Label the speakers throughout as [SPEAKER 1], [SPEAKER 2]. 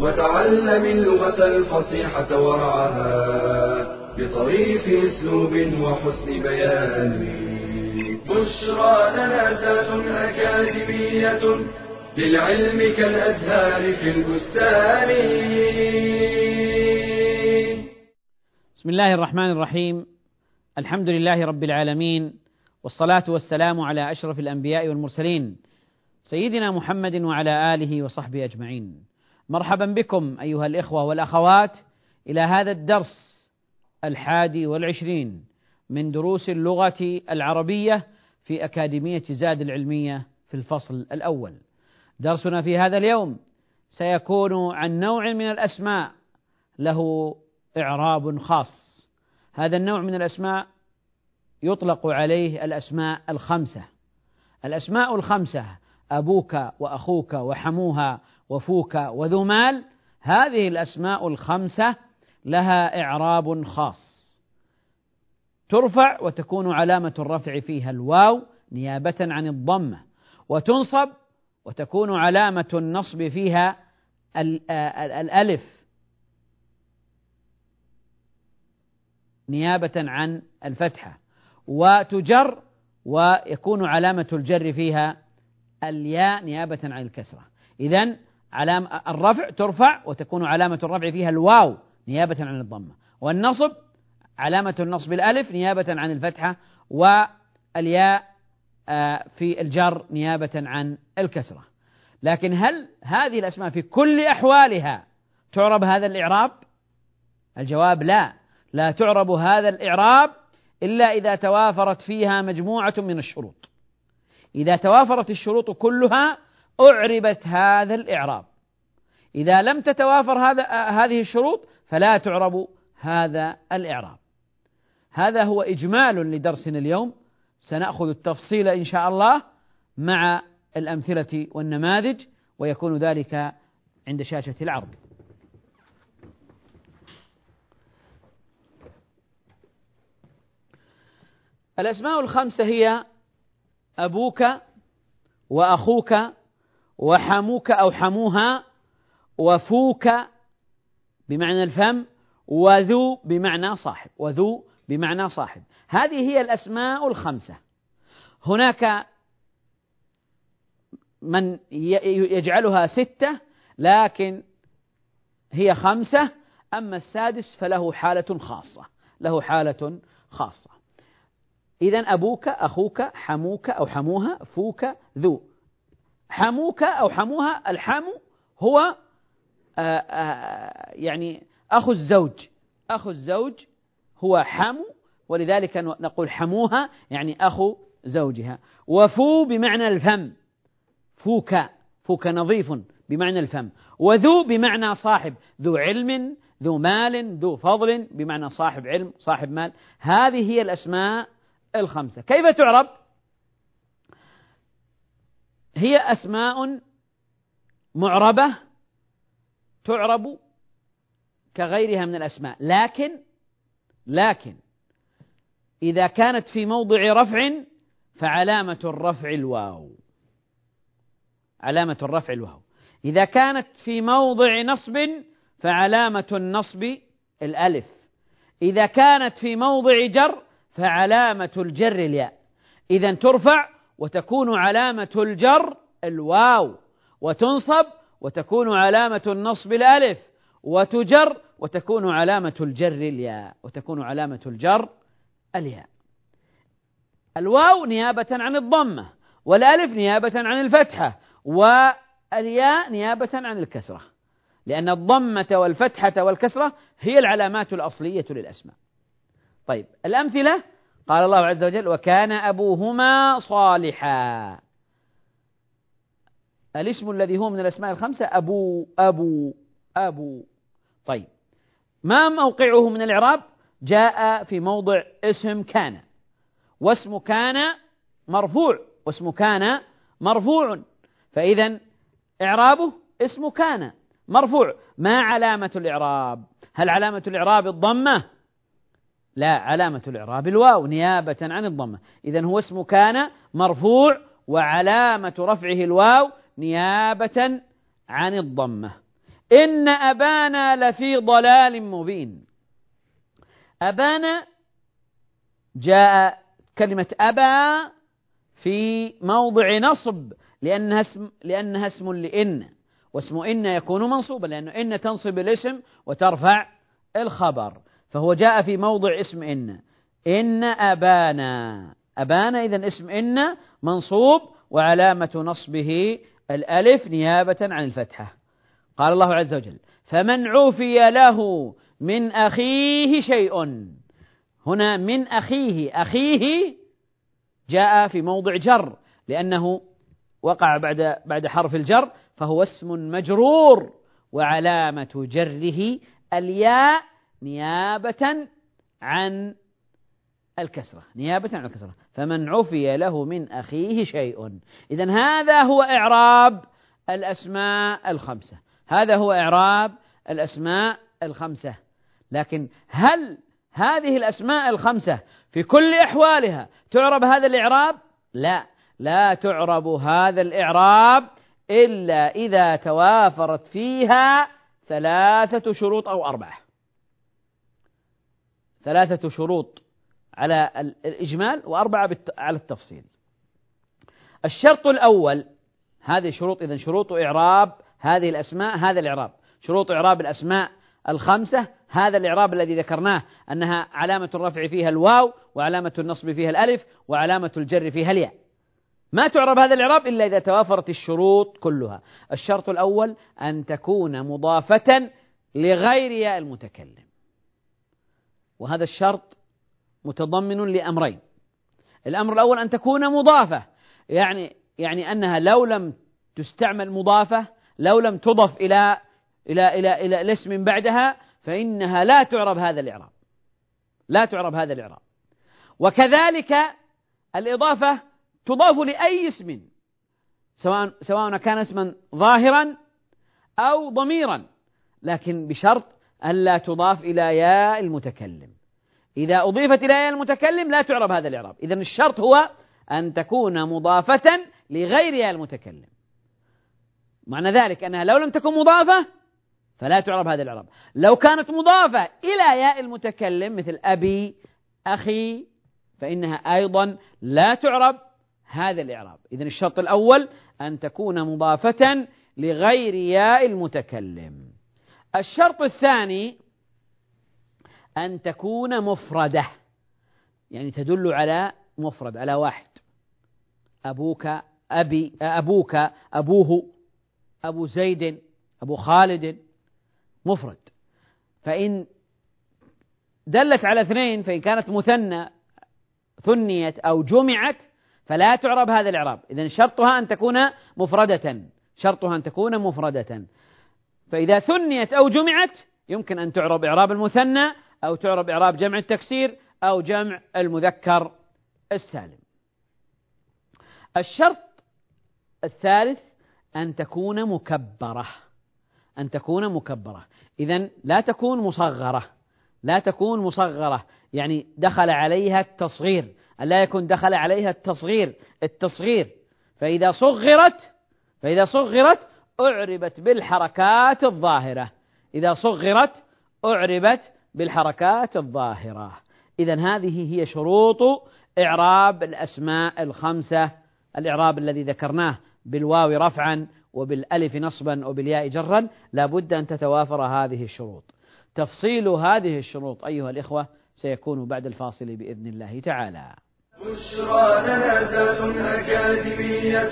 [SPEAKER 1] وتعلم اللغة الفصيحة ورعاها بطريف أسلوب وحسن بيان. بشرى لنا زاد أكاديمية للعلم كالأزهار في البستان.
[SPEAKER 2] بسم الله الرحمن الرحيم. الحمد لله رب العالمين والصلاة والسلام على أشرف الأنبياء والمرسلين سيدنا محمد وعلى آله وصحبه أجمعين. مرحبا بكم أيها الإخوة والأخوات إلى هذا الدرس الحادي والعشرين من دروس اللغة العربية في أكاديمية زاد العلمية في الفصل الأول. درسنا في هذا اليوم سيكون عن نوع من الأسماء له إعراب خاص. هذا النوع من الأسماء يطلق عليه الأسماء الخمسة. الأسماء الخمسة أبوك وأخوك وحموها وفوك وذو مال هذه الأسماء الخمسة لها إعراب خاص. ترفع وتكون علامة الرفع فيها الواو نيابة عن الضمة وتنصب وتكون علامة النصب فيها الألف. نيابة عن الفتحة. وتجر ويكون علامة الجر فيها الياء نيابة عن الكسرة. إذا علام الرفع ترفع وتكون علامة الرفع فيها الواو نيابة عن الضمة. والنصب علامة النصب الألف نيابة عن الفتحة والياء آه، في الجر نيابة عن الكسرة. لكن هل هذه الأسماء في كل أحوالها تعرب هذا الإعراب؟ الجواب لا. لا تعرب هذا الإعراب إلا إذا توافرت فيها مجموعة من الشروط. إذا توافرت الشروط كلها أعربت هذا الإعراب. إذا لم تتوافر هذا هذه الشروط فلا تعرب هذا الإعراب. هذا هو إجمال لدرسنا اليوم. سنأخذ التفصيل إن شاء الله مع الأمثلة والنماذج ويكون ذلك عند شاشة العرض. الأسماء الخمسة هي أبوك وأخوك وحموك أو حموها وفوك بمعنى الفم وذو بمعنى صاحب وذو بمعنى صاحب. هذه هي الأسماء الخمسة. هناك من يجعلها ستة لكن هي خمسة. أما السادس فله حالة خاصة له حالة خاصة. إذا أبوك أخوك حموك أو حموها فوك ذو. حموك أو حموها الحمو هو يعني أخو الزوج أخو الزوج هو حمو ولذلك نقول حموها يعني أخو زوجها. وفو بمعنى الفم فوك فوك نظيف بمعنى الفم. وذو بمعنى صاحب ذو علم ذو مال ذو فضل بمعنى صاحب علم صاحب مال. هذه هي الأسماء الخمسة. كيف تعرب؟ هي أسماء معربة تعرب كغيرها من الأسماء. لكن لكن إذا كانت في موضع رفع فعلامة الرفع الواو. علامة الرفع الواو. إذا كانت في موضع نصب فعلامة النصب الألف. إذا كانت في موضع جر فعلامة الجر الياء. إذا ترفع وتكون علامة الجر الواو. وتنصب وتكون علامة النصب الألف وتجر وتكون علامة الجر الياء وتكون علامة الجر الياء. الواو نيابة عن الضمة والألف نيابة عن الفتحة والياء نيابة عن الكسرة. لأن الضمة والفتحة والكسرة هي العلامات الأصلية للأسماء. طيب الأمثلة؟ قال الله عز وجل وكان أبوهما صالحا. الاسم الذي هو من الأسماء الخمسة أبو أبو أبو. طيب. ما موقعه من الإعراب؟ جاء في موضع اسم كان. واسم كان مرفوع. واسم كان مرفوع. فإذا إعرابه اسم كان مرفوع. ما علامة الإعراب؟ هل علامة الإعراب الضمة؟ لا علامة الإعراب الواو نيابة عن الضمة. إذا هو اسم كان مرفوع وعلامة رفعه الواو نيابة عن الضمة. إن أبانا لفي ضلال مبين. أبانا جاء كلمة أبا في موضع نصب لأنها اسم لأنها اسم لإن واسم إن يكون منصوبا لأنه إن تنصب الاسم وترفع الخبر. فهو جاء في موضع اسم إن. إن أبانا. أبانا إذا اسم إن منصوب وعلامة نصبه الألف نيابة عن الفتحة. قال الله عز وجل فمن عوفي له من أخيه شيء. هنا من أخيه أخيه جاء في موضع جر لأنه وقع بعد بعد حرف الجر فهو اسم مجرور وعلامة جره الياء نيابة عن الكسرة نيابة عن الكسرة. فمن عفي له من أخيه شيء. إذا هذا هو إعراب الأسماء الخمسة. هذا هو إعراب الأسماء الخمسة. لكن هل هذه الأسماء الخمسة في كل أحوالها تعرب هذا الإعراب؟ لا. لا تعرب هذا الإعراب إلا إذا توافرت فيها ثلاثة شروط أو أربعة. ثلاثة شروط على الإجمال وأربعة على التفصيل. الشرط الأول هذه شروط إذا شروط إعراب هذه الأسماء هذا الإعراب. شروط إعراب الأسماء الخمسة هذا الإعراب الذي ذكرناه أنها علامة الرفع فيها الواو وعلامة النصب فيها الألف وعلامة الجر فيها الياء. ما تعرب هذا الإعراب إلا إذا توافرت الشروط كلها. الشرط الأول أن تكون مضافة لغير ياء المتكلم. وهذا الشرط متضمن لأمرين. الأمر الأول أن تكون مضافة. يعني يعني أنها لو لم تستعمل مضافة لو لم تضف إلى إلى إلى إلى الاسم بعدها فإنها لا تعرب هذا الإعراب. لا تعرب هذا الإعراب. وكذلك الإضافة تضاف لأي اسم سواء سواء كان اسما ظاهرا أو ضميرا لكن بشرط ألا تضاف إلى ياء المتكلم. إذا أضيفت إلى ياء المتكلم لا تعرب هذا الإعراب. إذا الشرط هو أن تكون مضافة لغير ياء المتكلم. معنى ذلك أنها لو لم تكن مضافة فلا تعرب هذا الإعراب. لو كانت مضافة إلى ياء المتكلم مثل أبي أخي فإنها أيضا لا تعرب هذا الإعراب. إذن الشرط الأول أن تكون مضافة لغير ياء المتكلم. الشرط الثاني أن تكون مفردة. يعني تدل على مفرد على واحد. أبوك أبي أبوك أبوه أبو زيد أبو خالد مفرد. فإن دلت على اثنين فإن كانت مثنى ثنيت أو جمعت فلا تعرب هذا الإعراب. إذن شرطها أن تكون مفردة. شرطها أن تكون مفردة. فإذا ثنيت أو جمعت يمكن أن تعرب إعراب المثنى أو تعرب إعراب جمع التكسير أو جمع المذكر السالم. الشرط الثالث أن تكون مكبرة. أن تكون مكبرة. إذا لا تكون مصغرة. لا تكون مصغرة. يعني دخل عليها التصغير. ألا يكون دخل عليها التصغير. التصغير. فإذا صغرت فإذا صغرت أعربت بالحركات الظاهرة. إذا صغرت أعربت بالحركات الظاهرة. إذا هذه هي شروط إعراب الأسماء الخمسة. الإعراب الذي ذكرناه بالواو رفعا وبالألف نصبا وبالياء جرا لا بد أن تتوافر هذه الشروط. تفصيل هذه الشروط أيها الإخوة سيكون بعد الفاصل بإذن الله تعالى.
[SPEAKER 1] بشرى لنا أكاديمية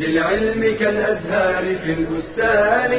[SPEAKER 1] للعلم كالأزهار في البستان.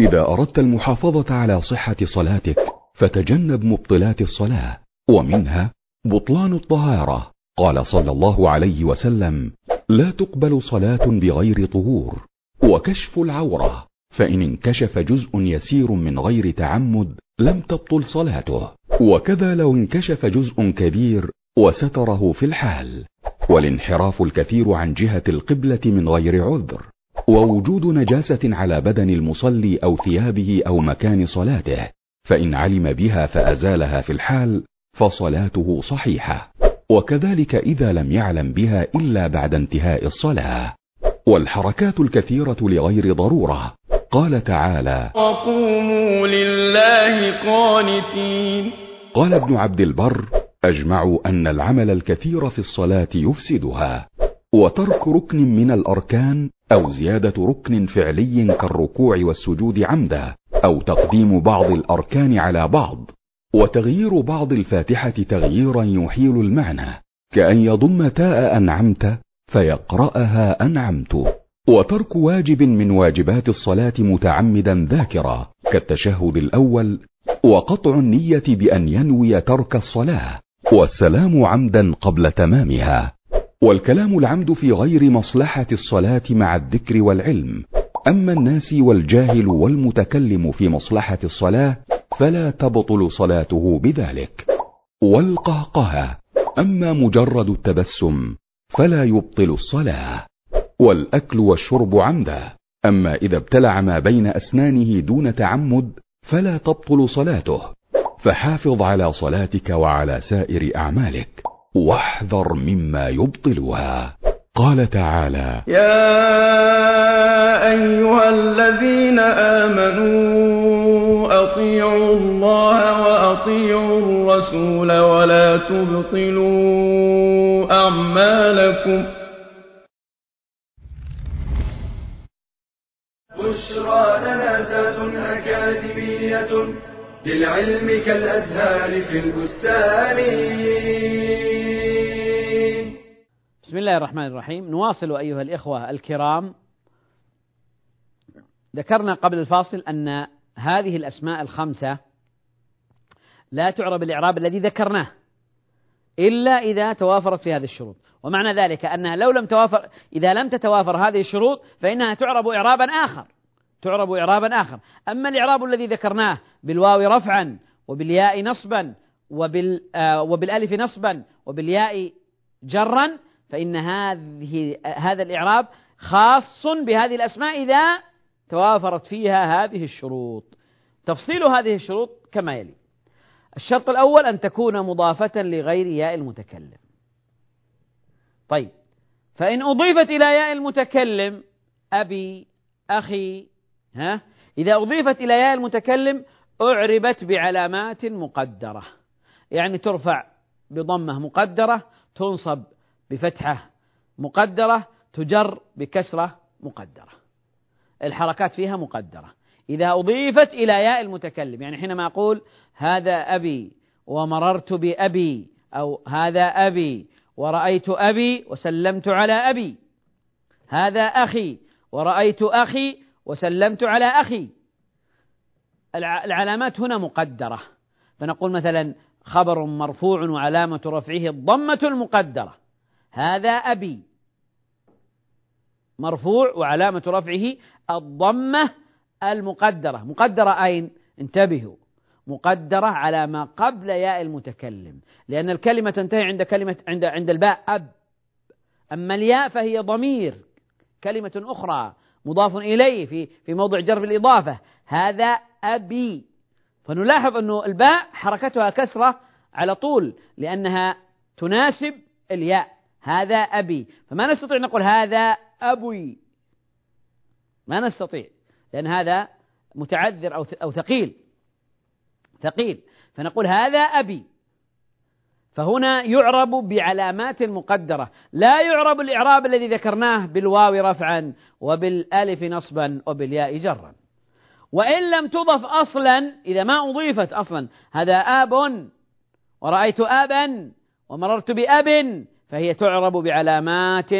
[SPEAKER 3] إذا أردت المحافظة على صحة صلاتك فتجنب مبطلات الصلاة ومنها بطلان الطهارة. قال صلى الله عليه وسلم لا تقبل صلاة بغير طهور. وكشف العورة. فإن انكشف جزء يسير من غير تعمد لم تبطل صلاته. وكذا لو انكشف جزء كبير وستره في الحال. والانحراف الكثير عن جهة القبلة من غير عذر. ووجود نجاسة على بدن المصلي أو ثيابه أو مكان صلاته فإن علم بها فأزالها في الحال فصلاته صحيحة. وكذلك إذا لم يعلم بها إلا بعد انتهاء الصلاة. والحركات الكثيرة لغير ضرورة. قال تعالى
[SPEAKER 1] وقوموا لله قانتين.
[SPEAKER 3] قال ابن عبد البر أجمعوا أن العمل الكثير في الصلاة يفسدها. وترك ركن من الأركان أو زيادة ركن فعلي كالركوع والسجود عمدا أو تقديم بعض الأركان على بعض. وتغيير بعض الفاتحة تغييرا يحيل المعنى. كأن يضم تاء أنعمت فيقرأها أنعمت. وترك واجب من واجبات الصلاة متعمدا ذاكرا كالتشهد الأول. وقطع النية بأن ينوي ترك الصلاة. والسلام عمدا قبل تمامها. والكلام العمد في غير مصلحة الصلاة مع الذكر والعلم. أما الناس والجاهل والمتكلم في مصلحة الصلاة فلا تبطل صلاته بذلك. والقهقه أما مجرد التبسم فلا يبطل الصلاة. والأكل والشرب عمدا. أما إذا ابتلع ما بين أسنانه دون تعمد فلا تبطل صلاته. فحافظ على صلاتك وعلى سائر أعمالك. واحذر مما يبطلها. قال تعالى
[SPEAKER 1] يا أيها الذين آمنوا أطيعوا الله وأطيعوا الرسول ولا تبطلوا أعمالكم. بشرى لنا ذات أكاديمية للعلم كالأزهار في البستان.
[SPEAKER 2] بسم الله الرحمن الرحيم. نواصل أيها الإخوة الكرام. ذكرنا قبل الفاصل أن هذه الأسماء الخمسة لا تعرب الإعراب الذي ذكرناه إلا إذا توافرت في هذه الشروط. ومعنى ذلك أنها لو لم توافر إذا لم تتوافر هذه الشروط فإنها تعرب إعرابا آخر. تعرب إعرابا آخر. أما الإعراب الذي ذكرناه بالواو رفعا وبالياء نصبا وبال آه وبالألف نصبا وبالياء جرا فإن هذه هذا الإعراب خاص بهذه الأسماء إذا توافرت فيها هذه الشروط. تفصيل هذه الشروط كما يلي. الشرط الأول أن تكون مضافة لغير ياء المتكلم. طيب. فإن أضيفت إلى ياء المتكلم أبي أخي ها؟ إذا أضيفت إلى ياء المتكلم أعربت بعلامات مقدرة. يعني ترفع بضمة مقدرة تنصب بفتحة مقدرة تجر بكسرة مقدرة. الحركات فيها مقدرة. إذا أضيفت إلى ياء المتكلم يعني حينما أقول هذا أبي ومررت بأبي أو هذا أبي ورأيت أبي وسلمت على أبي. هذا أخي ورأيت أخي وسلمت على أخي. العلامات هنا مقدرة. فنقول مثلا خبر مرفوع وعلامة رفعه الضمة المقدرة. هذا أبي. مرفوع وعلامة رفعه الضمة المقدرة. مقدرة أين؟ انتبهوا. مقدرة على ما قبل ياء المتكلم. لأن الكلمة تنتهي عند كلمة عند عند الباء أب. أما الياء فهي ضمير. كلمة أخرى مضاف إليه في في موضع جر بالإضافة. هذا أبي. فنلاحظ أنه الباء حركتها كسرة على طول لأنها تناسب الياء. هذا أبي. فما نستطيع نقول هذا أبوي. ما نستطيع. لأن هذا متعذر أو أو ثقيل. ثقيل. فنقول هذا أبي. فهنا يعرب بعلامات مقدرة. لا يعرب الإعراب الذي ذكرناه بالواو رفعا وبالألف نصبا وبالياء جرا. وإن لم تضف أصلا إذا ما أضيفت أصلا هذا آب. ورأيت آبا ومررت بأب. فهي تعرب بعلامات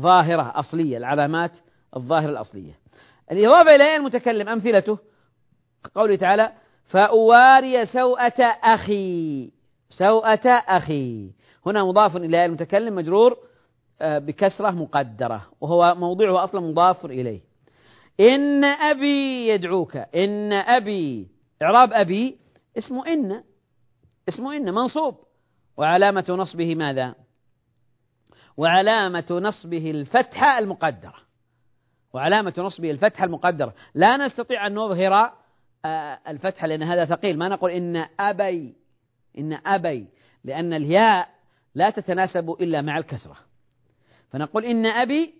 [SPEAKER 2] ظاهرة أصلية العلامات الظاهرة الأصلية. الإضافة إلى المتكلم أمثلته قوله تعالى فأواري سوءة أخي سوءة أخي. هنا مضاف إلى المتكلم مجرور آه، بكسرة مقدرة وهو موضوعه أصلا مضاف إليه. إن أبي يدعوك إن أبي. إعراب أبي اسمه إن اسمه إن منصوب. وعلامة نصبه ماذا؟ وعلامة نصبه الفتحة المقدرة. وعلامة نصبه الفتحة المقدرة. لا نستطيع أن نظهر آه، الفتحة لأن هذا ثقيل. ما نقول إن أبي إن أبي لأن الياء لا تتناسب إلا مع الكسرة. فنقول إن أبي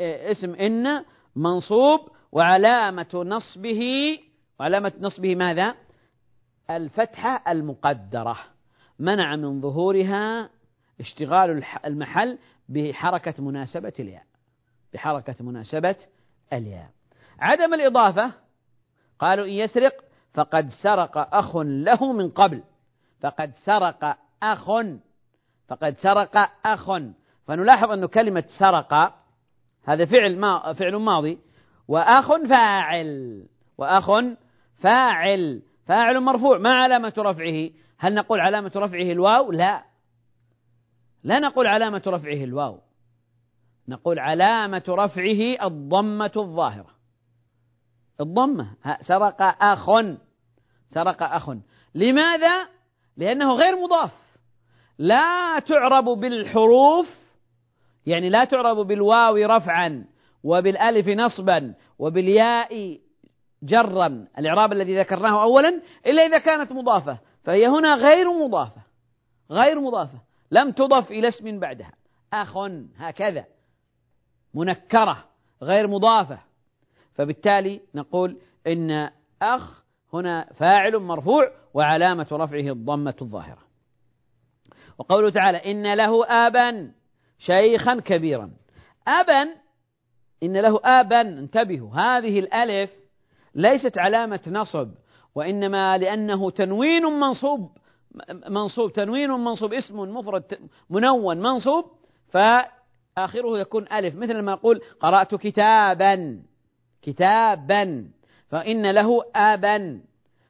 [SPEAKER 2] اسم إن منصوب. وعلامة نصبه وعلامة نصبه ماذا؟ الفتحة المقدرة. منع من ظهورها اشتغال المحل بحركة مناسبة الياء. بحركة مناسبة الياء. عدم الإضافة قالوا إن يسرق فقد سرق أخ له من قبل. فقد سرق أخ فقد سرق أخ. فنلاحظ أن كلمة سرق هذا فعل ما فعل ماضي. وأخ فاعل وأخ فاعل فاعل مرفوع ما علامة رفعه. هل نقول علامة رفعه الواو؟ لا. لا نقول علامة رفعه الواو. نقول علامة رفعه الضمة الظاهرة. الضمة. سرق أخ. سرق أخ. لماذا؟ لأنه غير مضاف. لا تعرب بالحروف يعني لا تعرب بالواو رفعا وبالألف نصبا وبالياء جرا. الإعراب الذي ذكرناه أولا إلا إذا كانت مضافة. فهي هنا غير مضافة غير مضافة. لم تضف إلى اسم بعدها. أخ هكذا. منكرة غير مضافة. فبالتالي نقول إن أخ هنا فاعل مرفوع وعلامة رفعه الضمة الظاهرة. وقوله تعالى إن له آبا شيخا كبيرا. أبا إن له آبا انتبهوا هذه الألف ليست علامة نصب. وإنما لأنه تنوين منصوب منصوب تنوين منصوب اسم مفرد منون منصوب فآخره يكون ألف مثل ما نقول قرأت كتابا كتابا فإن له أبا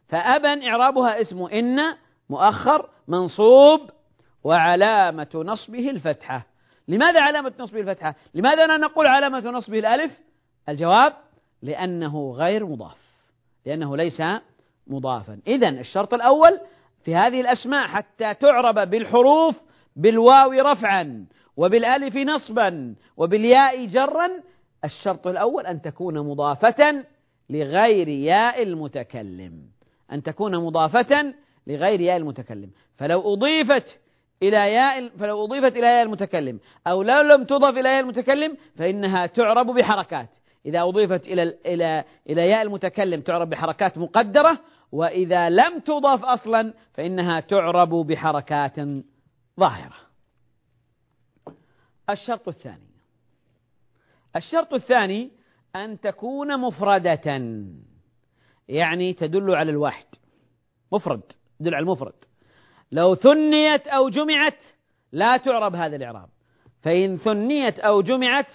[SPEAKER 2] فأبا إعرابها اسم إن مؤخر منصوب وعلامة نصبه الفتحة لماذا علامة نصبه الفتحة؟ لماذا لا نقول علامة نصبه الألف؟ الجواب لأنه غير مضاف لأنه ليس مضافا. إذا الشرط الأول في هذه الأسماء حتى تعرب بالحروف بالواو رفعا وبالألف نصبا وبالياء جرا الشرط الأول أن تكون مضافة لغير ياء المتكلم. أن تكون مضافة لغير ياء المتكلم. فلو أضيفت إلى ياء فلو أضيفت إلى ياء المتكلم أو لو لم تضف إلى ياء المتكلم فإنها تعرب بحركات. إذا أضيفت إلى إلى إلى ياء المتكلم تعرب بحركات مقدرة وإذا لم تضاف أصلا فإنها تعرب بحركات ظاهرة. الشرط الثاني. الشرط الثاني أن تكون مفردة. يعني تدل على الواحد. مفرد. تدل على المفرد. لو ثنيت أو جمعت لا تعرب هذا الإعراب. فإن ثنيت أو جمعت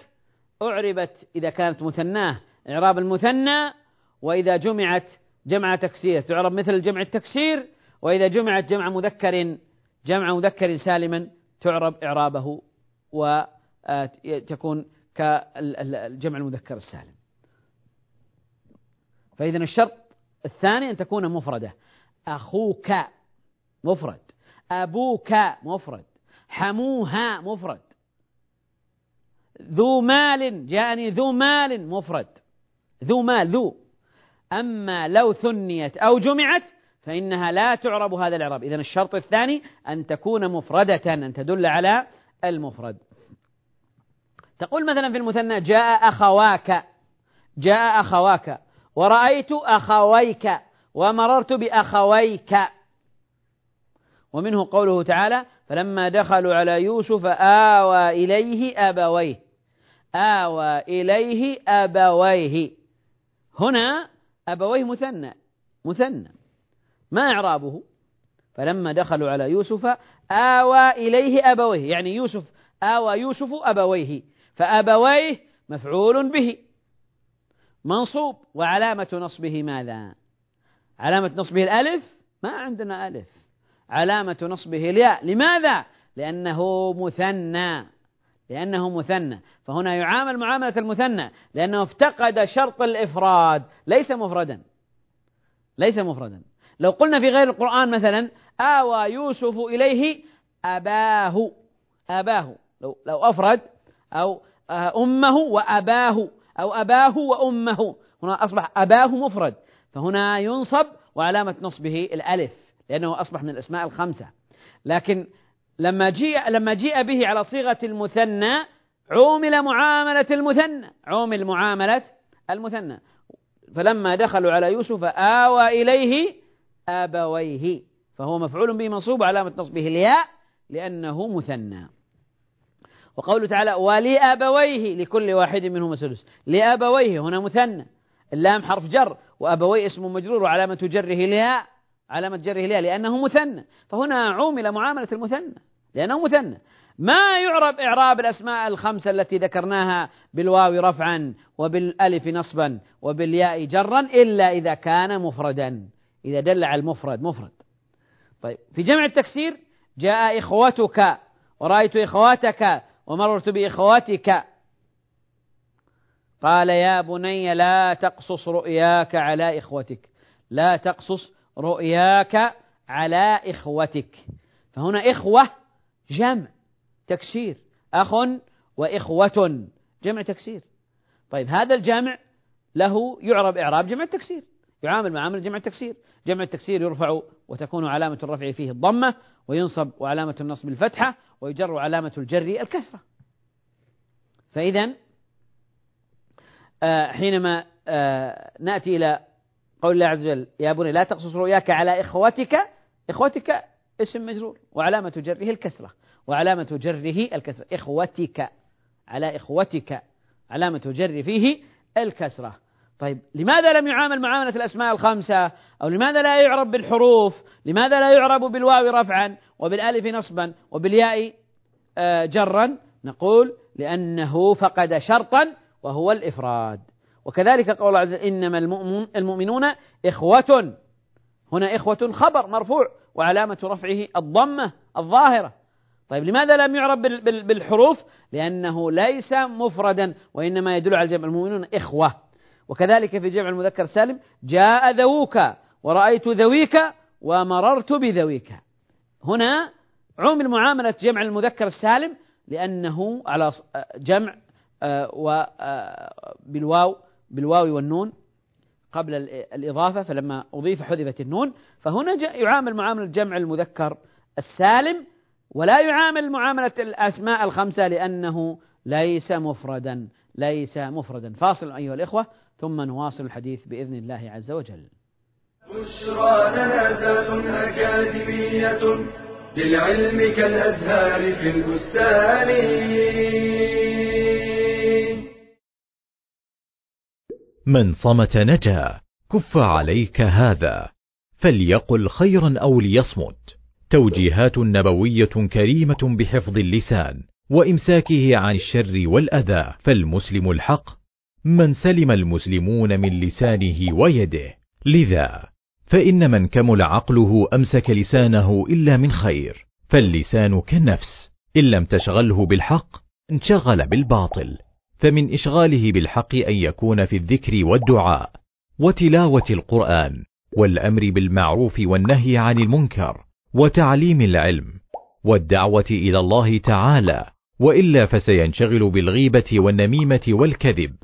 [SPEAKER 2] أعربت إذا كانت مثناة. إعراب المثنى وإذا جمعت جمع تكسير تعرب مثل جمع التكسير وإذا جمعت جمع مذكر جمع مذكر سالما تعرب إعرابه وتكون كالجمع المذكر السالم. فإذا الشرط الثاني أن تكون مفردة. أخوك مفرد. أبوك مفرد. حموها مفرد. ذو مال جاءني ذو مال مفرد. ذو مال ذو. أما لو ثنيت أو جمعت فإنها لا تعرب هذا الإعراب. إذن الشرط الثاني أن تكون مفردة أن تدل على المفرد. تقول مثلا في المثنى جاء أخواك جاء أخواك ورأيت أخويك ومررت بأخويك. ومنه قوله تعالى فلما دخلوا على يوسف آوى إليه أبويه. آوى إليه أبويه. هنا أبويه مثنى مثنى. ما إعرابه؟ فلما دخلوا على يوسف آوى إليه أبويه يعني يوسف آوى يوسف أبويه فأبويه مفعول به. منصوب. وعلامة نصبه ماذا؟ علامة نصبه الألف؟ ما عندنا ألف. علامة نصبه الياء. لماذا؟ لأنه مثنى. لأنه مثنى. فهنا يعامل معاملة المثنى لأنه افتقد شرط الإفراد. ليس مفردا. ليس مفردا. لو قلنا في غير القرآن مثلا آوى يوسف إليه أباه. أباه. لو لو أفرد أو آه، أمه وأباه أو أباه وأمه. هنا أصبح أباه مفرد. فهنا ينصب وعلامة نصبه الألف لأنه أصبح من الأسماء الخمسة. لكن لما جيء لما جيء به على صيغة المثنى عومل معاملة المثنى. عومل معاملة المثنى. فلما دخلوا على يوسف آوى إليه أبويه. فهو مفعول به منصوب علامة نصبه الياء لأنه مثنى. وقوله تعالى ولأبويه لكل واحد منهما سدس. لأبويه هنا مثنى. اللام حرف جر وأبويه اسم مجرور وعلامة جره الياء. علامة جره الياء لأنه مثنى. فهنا عومل معاملة المثنى. لأنه مثنى. ما يعرب إعراب الأسماء الخمسة التي ذكرناها بالواو رفعا وبالألف نصبا وبالياء جرا إلا إذا كان مفردا. إذا دل على المفرد مفرد. طيب في جمع التكسير جاء إخوتك ورأيت إخواتك ومررت بإخواتك. قال يا بني لا تقصص رؤياك على إخوتك. لا تقصص رؤياك على إخوتك. فهنا إخوة جمع تكسير أخ وإخوة جمع تكسير. طيب هذا الجمع له يعرب إعراب جمع التكسير يعامل معامل جمع التكسير. جمع التكسير يرفع وتكون علامة الرفع فيه الضمة وينصب وعلامة النصب الفتحة ويجر علامة الجر الكسرة. فإذا آه، حينما آه، نأتي إلى قول الله عز وجل يا بني لا تقصص رؤياك على إخوتك إخوتك اسم مجرور. وعلامة جره الكسرة. وعلامة جره الكسرة. إخوتك. على إخوتك. علامة جر فيه الكسرة. طيب لماذا لم يعامل معاملة الأسماء الخمسة؟ أو لماذا لا يعرب بالحروف؟ لماذا لا يعرب بالواو رفعا وبالألف نصبا وبالياء آه، جرا؟ نقول لأنه فقد شرطا وهو الإفراد. وكذلك قول الله عز وجل إنما المؤمنون إخوة. هنا إخوة خبر مرفوع وعلامة رفعه الضمة الظاهرة. طيب لماذا لم يعرب بالحروف؟ لأنه ليس مفردا وإنما يدل على الجمع المؤمنون إخوة. وكذلك في جمع المذكر السالم جاء ذووك ورأيت ذويك ومررت بذويك. هنا عمل معاملة جمع المذكر السالم لأنه على جمع آه، آه، بالواو والنون قبل الإضافة فلما أضيف حذفت النون فهنا يعامل معاملة جمع المذكر السالم ولا يعامل معاملة الأسماء الخمسة لأنه ليس مفردا ليس مفردا. فاصل أيها الإخوة ثم نواصل الحديث بإذن الله عز وجل.
[SPEAKER 1] بشرى لنا أكاديمية للعلم كالأزهار في البستان.
[SPEAKER 4] من صمت نجا كف عليك هذا. فليقل خيرا أو ليصمت. توجيهات نبوية كريمة بحفظ اللسان وإمساكه عن الشر والأذى. فالمسلم الحق من سلم المسلمون من لسانه ويده. لذا فإن من كمل عقله أمسك لسانه إلا من خير. فاللسان كالنفس إن لم تشغله بالحق انشغل بالباطل. فمن إشغاله بالحق أن يكون في الذكر والدعاء وتلاوة القرآن والأمر بالمعروف والنهي عن المنكر وتعليم العلم والدعوة إلى الله تعالى وإلا فسينشغل بالغيبة والنميمة والكذب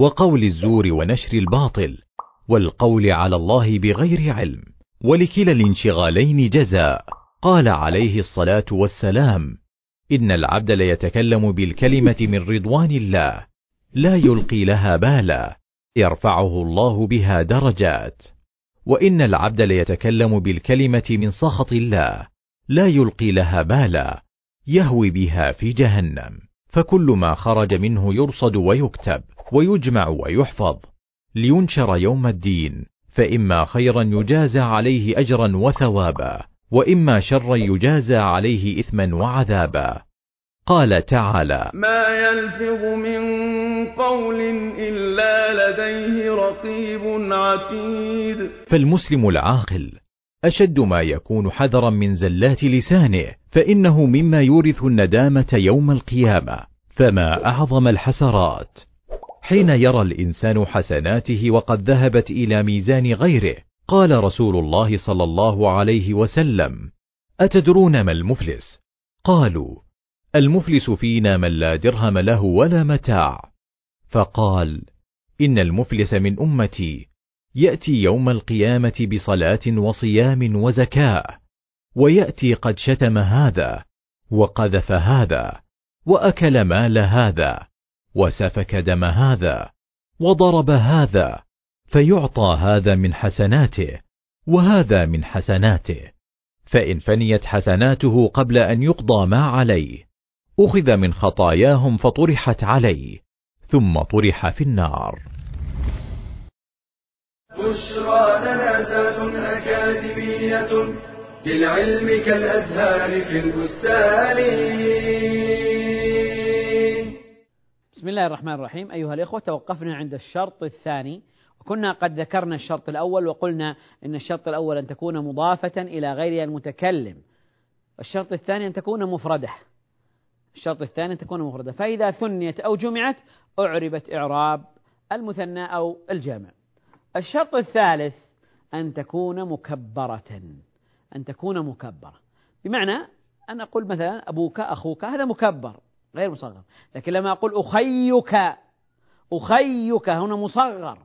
[SPEAKER 4] وقول الزور ونشر الباطل والقول على الله بغير علم ولكلا الانشغالين جزاء. قال عليه الصلاة والسلام إن العبد ليتكلم بالكلمة من رضوان الله لا يلقي لها بالا يرفعه الله بها درجات. وإن العبد ليتكلم بالكلمة من سخط الله لا يلقي لها بالا يهوي بها في جهنم. فكل ما خرج منه يرصد ويكتب ويجمع ويحفظ. لينشر يوم الدين فإما خيرا يجازى عليه أجرا وثوابا. وإما شرا يجازى عليه إثما وعذابا. قال تعالى
[SPEAKER 5] ما يلفظ من قول إلا لديه رقيب عتيد.
[SPEAKER 4] فالمسلم العاقل أشد ما يكون حذرا من زلات لسانه فإنه مما يورث الندامة يوم القيامة. فما أعظم الحسرات حين يرى الإنسان حسناته وقد ذهبت إلى ميزان غيره قال رسول الله صلى الله عليه وسلم أتدرون ما المفلس؟ قالوا المفلس فينا من لا درهم له ولا متاع. فقال إن المفلس من أمتي يأتي يوم القيامة بصلاة وصيام وزكاة ويأتي قد شتم هذا وقذف هذا وأكل مال هذا وسفك دم هذا وضرب هذا فيعطى هذا من حسناته وهذا من حسناته. فإن فنيت حسناته قبل أن يقضى ما عليه أخذ من خطاياهم فطرحت عليه ثم طرح في النار.
[SPEAKER 1] بشرى لنا ذات أكاديمية للعلم كالأزهار في البستان.
[SPEAKER 2] بسم الله الرحمن الرحيم. أيها الإخوة توقفنا عند الشرط الثاني وكنا قد ذكرنا الشرط الأول وقلنا أن الشرط الأول أن تكون مضافة إلى غير المتكلم. الشرط الثاني أن تكون مفردة. الشرط الثاني أن تكون مفردة. فإذا ثنيت أو جمعت أعربت إعراب المثنى أو الجامع. الشرط الثالث أن تكون مكبرة. أن تكون مكبرة. بمعنى أن أقول مثلا أبوك أخوك هذا مكبر غير مصغر. لكن لما أقول أخيك أخيك هنا مصغر.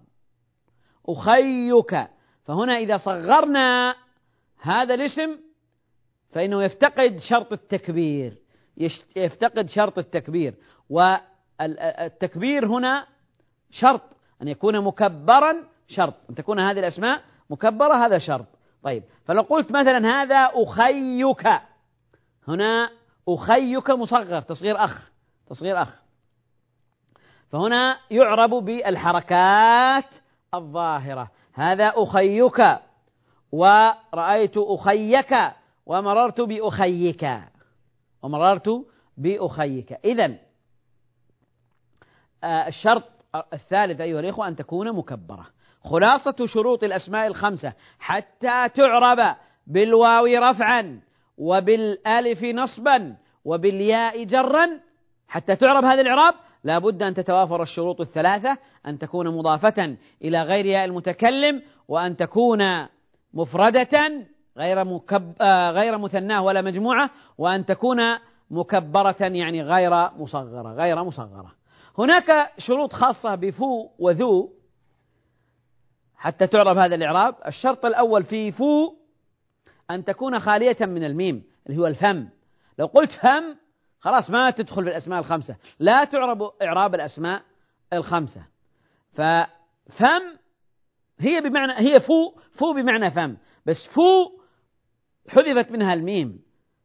[SPEAKER 2] أخيك. فهنا إذا صغرنا هذا الاسم فإنه يفتقد شرط التكبير. يفتقد شرط التكبير. والتكبير هنا شرط. أن يكون مكبرا شرط. أن تكون هذه الأسماء مكبرة هذا شرط. طيب. فلو قلت مثلا هذا أخيك. هنا أخيك مصغر تصغير أخ تصغير أخ. فهنا يعرب بالحركات الظاهرة. هذا أخيك ورأيت أخيك ومررت بأخيك. ومررت بأخيك. إذا آه، الشرط الثالث أيها الإخوة أن تكون مكبرة. خلاصة شروط الأسماء الخمسة حتى تعرب بالواو رفعا وبالألف نصبا وبالياء جرا حتى تعرب هذا الإعراب لا بد أن تتوافر الشروط الثلاثة أن تكون مضافة إلى غير ياء المتكلم وأن تكون مفردة غير مكب آه غير مثناة ولا مجموعة وأن تكون مكبرة يعني غير مصغرة غير مصغرة. هناك شروط خاصة بفو وذو حتى تعرب هذا الإعراب. الشرط الأول في فو أن تكون خالية من الميم اللي هو الفم. لو قلت فم خلاص ما تدخل في الأسماء الخمسة. لا تعرب إعراب الأسماء الخمسة. ففم هي بمعنى هي فو فو بمعنى فم. بس فو حذفت منها الميم.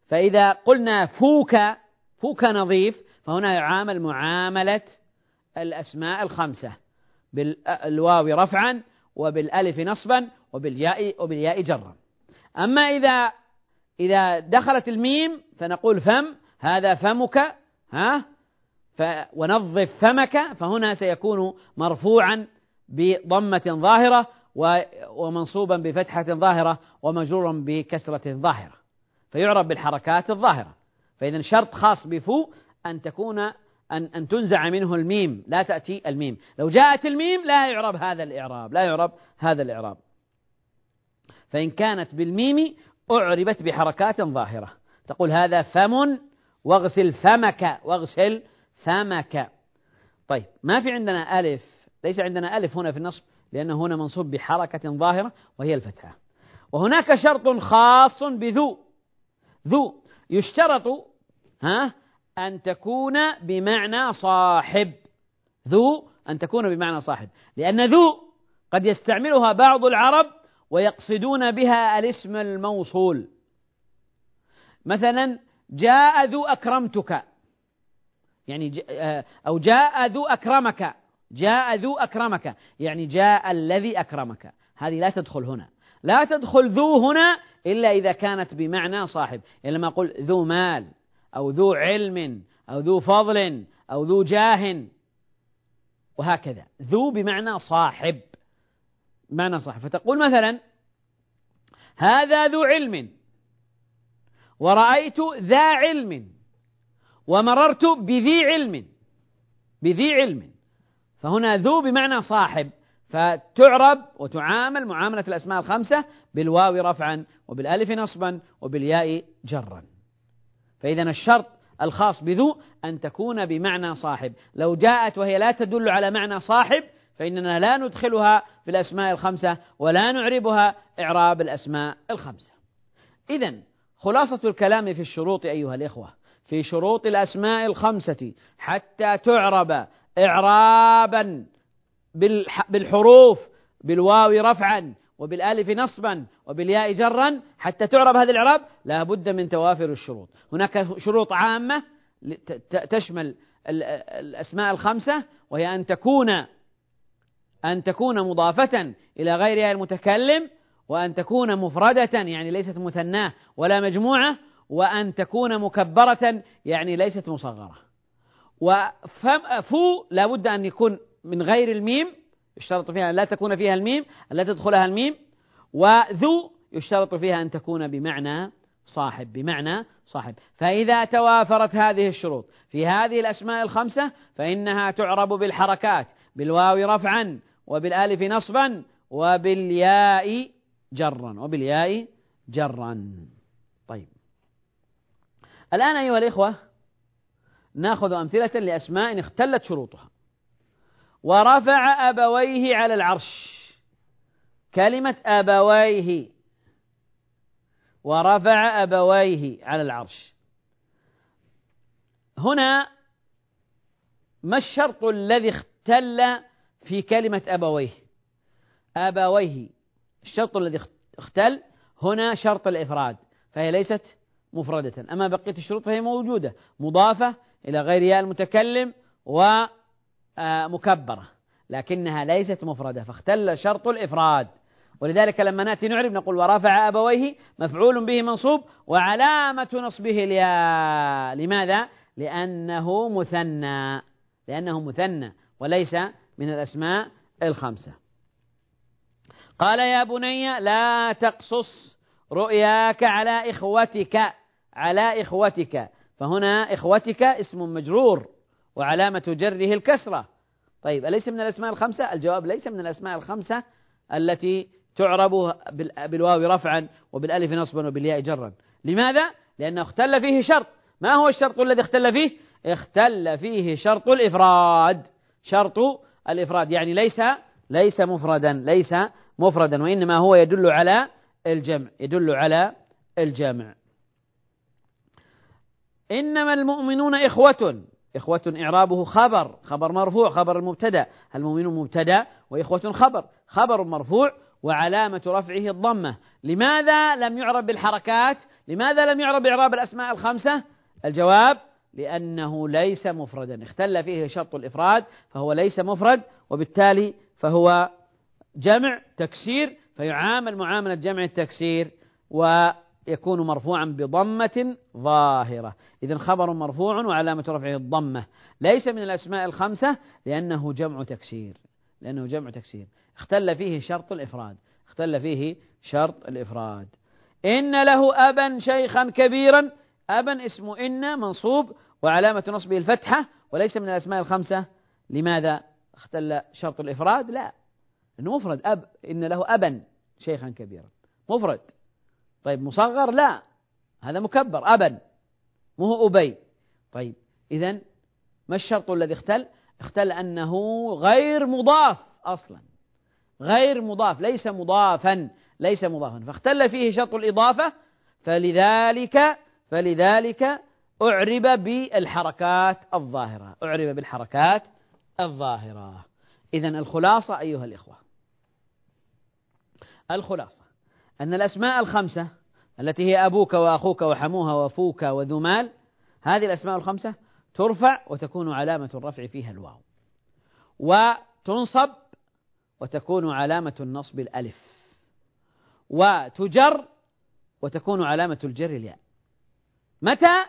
[SPEAKER 2] فإذا قلنا فوك فوك نظيف فهنا يعامل معاملة الأسماء الخمسة. بالواو رفعا وبالألف نصبا وبالياء وبالياء جرا. أما إذا إذا دخلت الميم فنقول فم هذا فمك ها؟ ف ونظف فمك فهنا سيكون مرفوعا بضمة ظاهرة ومنصوبا بفتحة ظاهرة ومجرورا بكسرة ظاهرة. فيعرب بالحركات الظاهرة. فإذا شرط خاص بفو أن تكون أن أن تنزع منه الميم لا تأتي الميم. لو جاءت الميم لا يعرب هذا الإعراب لا يعرب هذا الإعراب. فإن كانت بالميم أعربت بحركات ظاهرة. تقول هذا فم واغسل فمك واغسل فمك. طيب ما في عندنا ألف ليس عندنا ألف هنا في النصب لأنه هنا منصوب بحركة ظاهرة وهي الفتحة. وهناك شرط خاص بذو. ذو يشترط ها أن تكون بمعنى صاحب. ذو أن تكون بمعنى صاحب. لأن ذو قد يستعملها بعض العرب ويقصدون بها الاسم الموصول. مثلا جاء ذو أكرمتك. يعني آه، أو جاء ذو أكرمك. جاء ذو أكرمك. يعني جاء الذي أكرمك. هذه لا تدخل هنا. لا تدخل ذو هنا إلا إذا كانت بمعنى صاحب. يعني لما أقول ذو مال أو ذو علم أو ذو فضل أو ذو جاه وهكذا. ذو بمعنى صاحب. بمعنى صاحب. فتقول مثلا هذا ذو علم. ورأيت ذا علم ومررت بذي علم بذي علم. فهنا ذو بمعنى صاحب فتعرب وتعامل معاملة الأسماء الخمسة بالواو رفعا وبالألف نصبا وبالياء جرا. فإذا الشرط الخاص بذو أن تكون بمعنى صاحب. لو جاءت وهي لا تدل على معنى صاحب فإننا لا ندخلها في الأسماء الخمسة ولا نعربها إعراب الأسماء الخمسة. إذا خلاصة الكلام في الشروط أيها الإخوة في شروط الأسماء الخمسة حتى تعرب إعرابا بالحروف بالواو رفعا وبالألف نصبا وبالياء جرا حتى تعرب هذا الإعراب لا بد من توافر الشروط. هناك شروط عامة تشمل الأسماء الخمسة وهي أن تكون أن تكون مضافة إلى غيرها المتكلم وأن تكون مفردة يعني ليست مثناة ولا مجموعة وأن تكون مكبرة يعني ليست مصغرة. وفو لا بد أن يكون من غير الميم يشترط فيها أن لا تكون فيها الميم أن لا تدخلها الميم وذو يشترط فيها أن تكون بمعنى صاحب بمعنى صاحب. فإذا توافرت هذه الشروط في هذه الأسماء الخمسة فإنها تعرب بالحركات بالواو رفعا وبالألف نصبا وبالياء جرا وبالياء جرا. طيب. الآن أيها الإخوة نأخذ أمثلة لأسماء اختلت شروطها. ورفع أبويه على العرش. كلمة أبويه. ورفع أبويه على العرش. هنا ما الشرط الذي اختل في كلمة أبويه؟ أبويه. الشرط الذي اختل هنا شرط الإفراد فهي ليست مفردة. أما بقية الشروط فهي موجودة مضافة إلى غير ياء المتكلم و آه، لكنها ليست مفردة فاختل شرط الإفراد. ولذلك لما نأتي نعرب نقول ورفع أبويه مفعول به منصوب وعلامة نصبه الياء. لماذا؟ لأنه مثنى لأنه مثنى وليس من الأسماء الخمسة. قال يا بني لا تقصص رؤياك على إخوتك على إخوتك. فهنا إخوتك اسم مجرور وعلامة جره الكسرة. طيب أليس من الأسماء الخمسة؟ الجواب ليس من الأسماء الخمسة التي تعرب بالواو رفعا وبالألف نصبا وبالياء جرا. لماذا؟ لأنه اختل فيه شرط. ما هو الشرط الذي اختل فيه؟ اختل فيه شرط الإفراد. شرط الإفراد يعني ليس ليس مفردا ليس مفردا وإنما هو يدل على الجمع يدل على الجمع إنما المؤمنون إخوة إخوة إعرابه خبر خبر مرفوع خبر المبتدأ. المؤمنون مبتدأ وإخوة خبر خبر مرفوع وعلامة رفعه الضمة. لماذا لم يعرب بالحركات؟ لماذا لم يعرب إعراب الأسماء الخمسة؟ الجواب لأنه ليس مفردا. اختل فيه شرط الإفراد فهو ليس مفرد وبالتالي فهو جمع تكسير فيعامل معاملة جمع التكسير و يكون مرفوعا بضمة ظاهرة. إذا خبر مرفوع وعلامة رفعه الضمة. ليس من الأسماء الخمسة لأنه جمع تكسير. لأنه جمع تكسير. اختل فيه شرط الإفراد. اختل فيه شرط الإفراد. إن له أبا شيخا كبيرا. أبا اسم إن منصوب وعلامة نصبه الفتحة. وليس من الأسماء الخمسة. لماذا اختل شرط الإفراد؟ لا. إنه مفرد. أب إن له أبا شيخا كبيرا. مفرد. طيب مصغر؟ لا. هذا مكبر. أبا. مو هو أبي. طيب إذا ما الشرط الذي اختل؟ اختل أنه غير مضاف أصلا. غير مضاف. ليس مضافا. ليس مضافا. فاختل فيه شرط الإضافة. فلذلك فلذلك أعرب بالحركات الظاهرة. أعرب بالحركات الظاهرة. إذا الخلاصة أيها الإخوة. الخلاصة. أن الأسماء الخمسة التي هي أبوك وأخوك وحموها وفوك وذو مال هذه الأسماء الخمسة ترفع وتكون علامة الرفع فيها الواو. وتنصب وتكون علامة النصب الألف. وتجر وتكون علامة الجر الياء. متى؟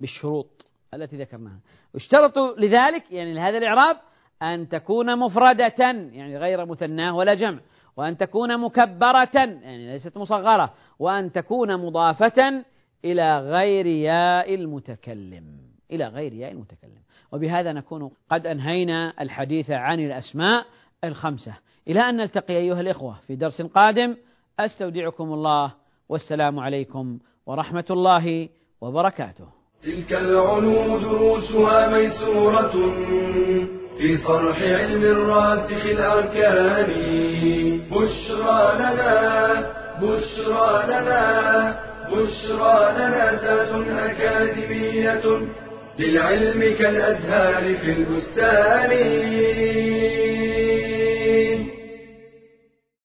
[SPEAKER 2] بالشروط التي ذكرناها. اشترط لذلك يعني لهذا الإعراب أن تكون مفردة يعني غير مثناه ولا جمع. وأن تكون مكبرة يعني ليست مصغرة وأن تكون مضافة إلى غير ياء المتكلم إلى غير ياء المتكلم. وبهذا نكون قد أنهينا الحديث عن الأسماء الخمسة. إلى أن نلتقي أيها الإخوة في درس قادم أستودعكم الله والسلام عليكم ورحمة الله وبركاته.
[SPEAKER 1] تلك العلوم دروسها ميسورة في صرح علم الراسخ الأركان بشرى لنا بشرى لنا بشرى لنا ذات أكاديمية للعلم كالأزهار في البستان.